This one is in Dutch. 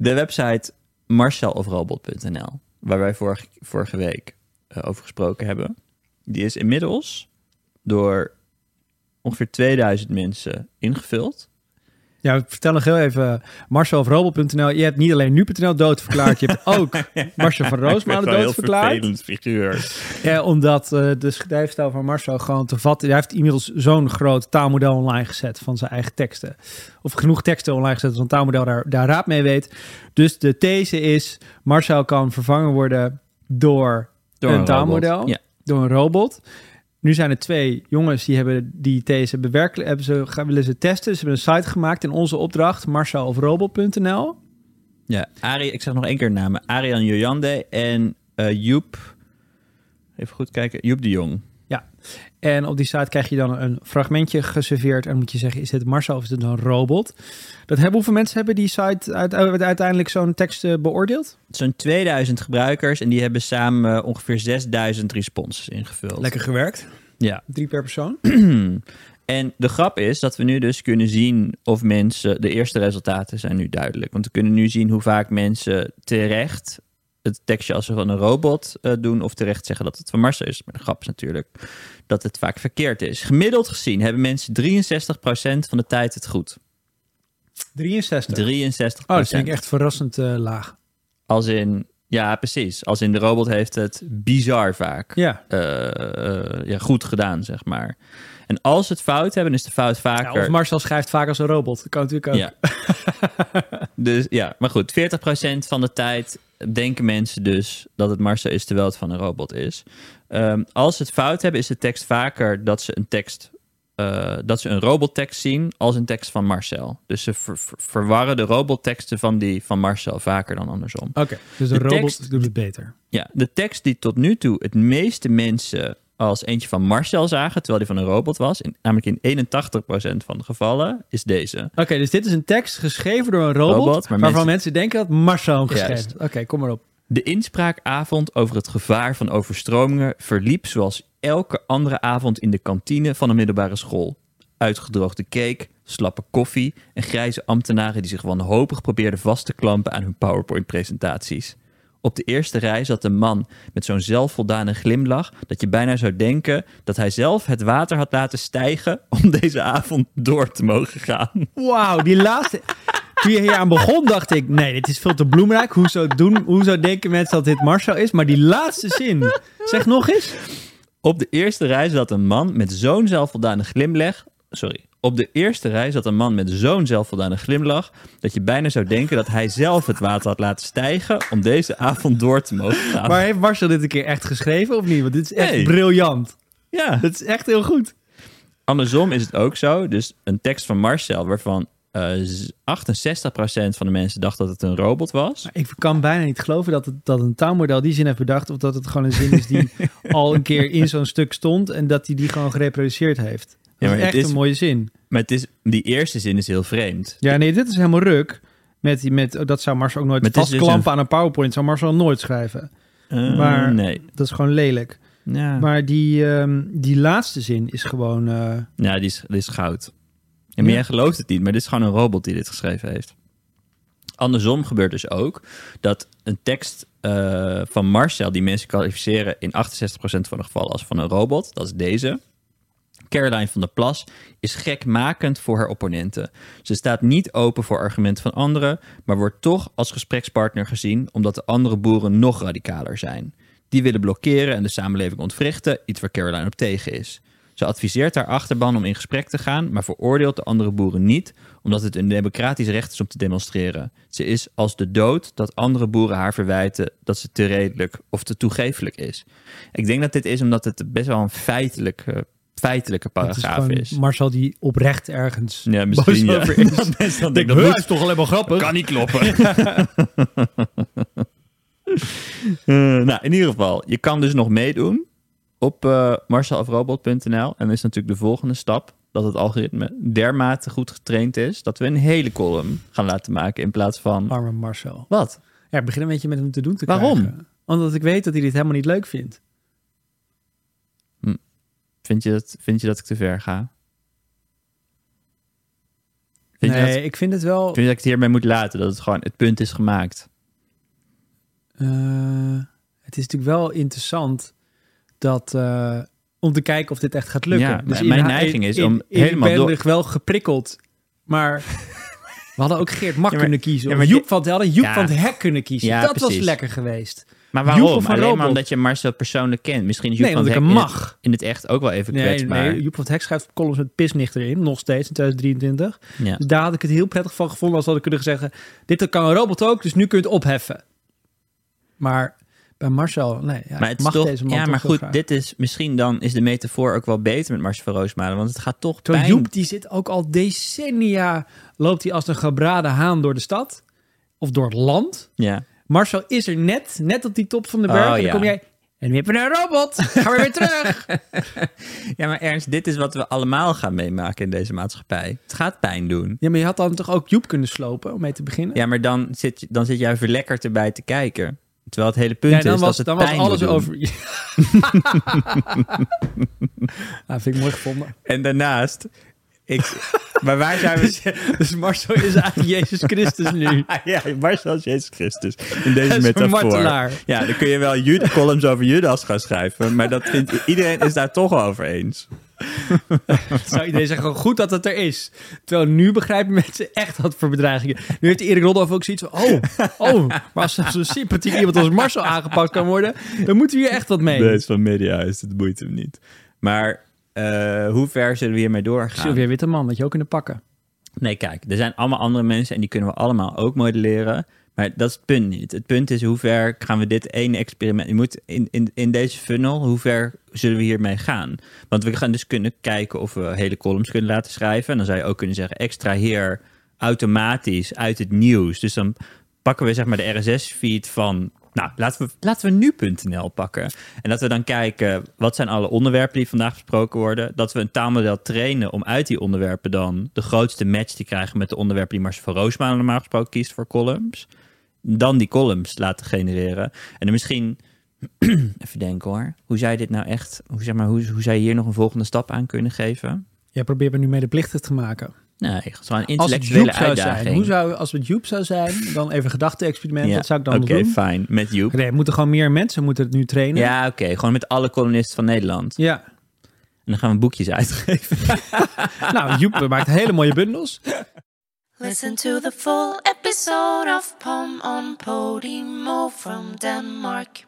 De website marcelofrobot.nl, waar wij vorige, vorige week eh, over gesproken hebben, die is inmiddels door ongeveer 2000 mensen ingevuld. Ja, vertel nog heel even, Marcel of Robot.nl. Je hebt niet alleen nu.nl doodverklaard, je hebt ook Marcel van Roosmalen doodverklaard. Een figuur. Ja, omdat uh, de schrijfstijl van Marcel gewoon te vatten... Hij heeft inmiddels zo'n groot taalmodel online gezet van zijn eigen teksten. Of genoeg teksten online gezet dat een taalmodel daar, daar raad mee weet. Dus de these is, Marcel kan vervangen worden door, Door een, een taalmodel. ja. Door een robot. Nu zijn er twee jongens die hebben die these bewerkelijk hebben ze gaan willen ze testen. Ze hebben een site gemaakt in onze opdracht marcelofrobot.nl. Ja, Ari, ik zeg nog één keer namen. Arian Jojande en eh Joep. Even goed kijken. Joep de Jong. En op die site krijg je dan een fragmentje geserveerd en moet je zeggen is dit Marcel of is dit een robot? Dat hebben hoeveel mensen hebben die site uit, uit- uiteindelijk zo'n tekst eh, beoordeeld? Zo'n 2000 gebruikers en die hebben samen eh, ongeveer 6000 responses ingevuld. gewerkt. Ja. Drie per persoon. En de grap is dat we nu dus kunnen zien of mensen... De eerste resultaten zijn nu duidelijk. Want we kunnen nu zien hoe vaak mensen terecht het tekstje als ze van een robot eh, doen... of terecht zeggen dat het van Marcel is. Maar de grap is natuurlijk dat het vaak verkeerd is. Gemiddeld gezien hebben mensen 63% van de tijd het goed. 63. 63%. Oh, dat vind ik echt verrassend eh, laag. Als in... Ja, precies. Als in de robot heeft het bizar vaak Ja. eh, ja, goed gedaan, zeg maar. En als het fout hebben, is de fout ja. vaker... Of Marcel schrijft vaak als een robot. Dat kan natuurlijk ook. Ja. dus ja, maar goed, 40% van de tijd denken mensen dus dat het Marcel is terwijl het van een robot is. Ehm, als ze het fout hebben, is de tekst vaker dat ze een tekst. eh, dat ze een robottekst zien als een tekst van Marcel. Dus ze ver- ver- verwarren de robotteksten van die van Marcel vaker dan andersom. Oké, dus de, De robot tekst- doet het beter. Ja, de tekst die tot nu toe het meeste mensen als eentje van Marcel zagen, terwijl die van een robot was, in, namelijk in 81% van de gevallen, is deze. Oké, dus dit is een tekst geschreven door een robot, Robot, maar waarvan mensen- mensen... denken dat Marcel hem geschreven heeft. Oké, kom maar op. De inspraakavond over het gevaar van overstromingen verliep zoals elke andere avond in de kantine van een middelbare school. Uitgedroogde cake, slappe koffie en grijze ambtenaren die zich wanhopig probeerden vast te klampen aan hun PowerPoint-presentaties. Op de eerste rij zat een man met zo'n zelfvoldane glimlach dat je bijna zou denken dat hij zelf het water had laten stijgen om deze avond door te mogen gaan. Wauw, die laatste... Toen je hier aan begon, dacht ik... Nee, dit is veel te bloemrijk. Hoe zou, doen, hoe zou denken mensen dat dit Marcel is? Maar die laatste zin... Zeg nog eens. Op de eerste rij zat een man met zo'n zelfvoldane glimlach. Sorry. Op de eerste rij zat een man met zo'n zelfvoldane glimlach. dat je bijna zou denken dat hij zelf het water had laten stijgen. om deze avond door te mogen gaan. Maar heeft Marcel dit een keer echt geschreven of niet? Want dit is echt briljant. ja, Dat is echt heel goed. andersom is het ook zo. Dus een tekst van Marcel waarvan eh, z- 68% van de mensen dacht dat het een robot was. Maar ik kan bijna niet geloven dat, het, dat een taalmodel die zin heeft bedacht... of dat het gewoon een zin is die al een keer in zo'n stuk stond... en dat hij die gewoon gereproduceerd heeft. Ja, maar is het echt is- een mooie zin. Maar het is, die eerste zin is heel vreemd. Ja, nee, dit is helemaal ruk. Met, die- met, dat zou Marcel ook nooit Maar het is dus vastklampen aan een PowerPoint. Zou Marcel nooit schrijven. Eh, Maar- Nee. Dat is gewoon lelijk. Ja, Maar die, ehm, die laatste zin is gewoon... eh, ja die, is, die is goud. En maar jij gelooft het niet, maar dit is gewoon een robot die dit geschreven heeft. Andersom gebeurt dus ook dat een tekst eh, van Marcel, die mensen kwalificeren in 68% van de gevallen als van een robot, dat is deze. Caroline van der Plas is gekmakend voor haar opponenten. Ze staat niet open voor argumenten van anderen, maar wordt toch als gesprekspartner gezien omdat de andere boeren nog radicaler zijn. Die willen blokkeren en de samenleving ontwrichten, iets waar Caroline op tegen is. Ze adviseert haar achterban om in gesprek te gaan, maar veroordeelt de andere boeren niet, omdat het een democratisch recht is om te demonstreren. Ze is als de dood dat andere boeren haar verwijten dat ze te redelijk of te toegefelijk is. Ik denk dat dit is omdat het best wel een feitelijke, feitelijke is paragraaf gewoon is. Marcel die oprecht ergens Ja, misschien ja. over is. Dat dan Denk, "Huh, dat is toch alleen maar grappig? kan niet kloppen. Eh, nou, in ieder geval, je kan dus nog meedoen op uh, marcelafrobot.nl. En dan is natuurlijk de volgende stap dat het algoritme dermate goed getraind is dat we een hele column gaan laten maken in plaats van. Arme Marcel. Wat? Ja, ik begin een beetje met hem te doen te Waarom? krijgen. Omdat ik weet dat hij dit helemaal niet leuk vindt. Vind je dat, vind je dat ik te ver ga? Vind, je nee, dat, ik vind het wel... vind je dat ik het hierbij moet laten? Dat het gewoon het punt is gemaakt. eh, het is natuurlijk wel interessant dat... eh, om te kijken of dit echt gaat lukken. Ja, Dus mijn- mijn in- neiging is in- om in- helemaal Ik ben door- er wel geprikkeld, maar... We hadden ook Geert Mak Ja, maar- kunnen kiezen. ja, Of maar Joep van, hadden Joep Ja. van het Hek kunnen kiezen. Ja, dat was precies. lekker geweest. Maar waarom? Alleen maar omdat je Marcel persoonlijk kent. Misschien is Joep Nee, van het Hek hem in het- mag. In het echt ook wel even kwetsbaar. nee, Joep van het Hek schrijft columns met pisnicht erin. Nog steeds in 2023. Ja. Dus daar had ik het heel prettig van gevonden als dat ik kunnen zeggen... dit kan een robot ook, dus nu kun je het opheffen. Maar bij Marcel, nee, ja, maar het mag toch, deze man ja, maar goed, graag. dit is misschien dan is de metafoor ook wel beter met Marcel van Roosmalen, want het gaat toch pijn. Joep, die zit ook al decennia... loopt hij als een gebraden haan door de stad. Of door het land. Ja. Marcel is er net, net op die top van de berg. Oh, en dan ja. kom jij... En nu hebben we een robot. Gaan we weer terug. ja, maar Ernst, dit is wat we allemaal gaan meemaken in deze maatschappij. Het gaat pijn doen. Ja, maar je had dan toch ook Joep kunnen slopen om mee te beginnen? Ja, maar dan zit, je- dan zit jij verlekkerd erbij te kijken. Terwijl het hele punt Ja, dan is was, dat het dan was alles over. ah, vind ik mooi gevonden. En daarnaast, ik, maar waar zijn we? Dus Marcel is eigenlijk Jezus Christus nu. ja, Marcel is Jezus Christus. In deze is metafoor. martelaar. Ja, dan kun je wel Jude, columns over Judas gaan schrijven. Maar dat vindt, iedereen is daar toch over eens. Zou iedereen zeggen, gewoon goed dat het er is. Terwijl nu begrijpen mensen echt wat voor bedreigingen. Nu heeft Erik Rodolf ook zoiets van, oh, oh, maar als zo'n sympathiek iemand als Marcel aangepakt kan worden, dan moeten we hier echt wat mee. Nee, het is van Mediahuis, dat boeit hem niet. Maar eh, hoe ver zullen we hiermee doorgaan? Sylvia Witteman, dat je ook kunnen pakken. Nee, kijk, er zijn allemaal andere mensen en die kunnen we allemaal ook modelleren. Maar dat is het punt niet. Het punt is hoe ver gaan we dit ene experiment... Je moet in, in, in deze funnel, hoe ver zullen we hiermee gaan? Want we gaan dus kunnen kijken of we hele columns kunnen laten schrijven. En dan zou je ook kunnen zeggen, extraheer automatisch uit het nieuws. Dus dan pakken we zeg maar de RSS-feed van... Nou, laten we, laten we nu.nl pakken. En dat we dan kijken, wat zijn alle onderwerpen die vandaag besproken worden? Dat we een taalmodel trainen om uit die onderwerpen dan de grootste match te krijgen met de onderwerpen die Marcel van Roosmalen normaal gesproken kiest voor columns. Dan die columns laten genereren. En dan misschien, even denken hoor, hoe zou je dit nou echt, hoe, zeg maar, hoe, hoe zou je hier nog een volgende stap aan kunnen geven? Jij probeert me nu medeplichtig te maken. Nee, gewoon een Als het intellectuele Joep zou uitdaging. zijn, hoe zou, als het Joep zou zijn, dan even gedachte-experiment, Ja, wat zou ik dan Oké, doen? fijn. Met Joep. Nee, moeten gewoon meer mensen moeten het nu trainen. Ja, oké. Gewoon met alle columnisten van Nederland. Ja. En dan gaan we boekjes uitgeven. Nou, Joep maakt hele mooie bundels. Listen to the full episode of Pom on Podimo from Denmark.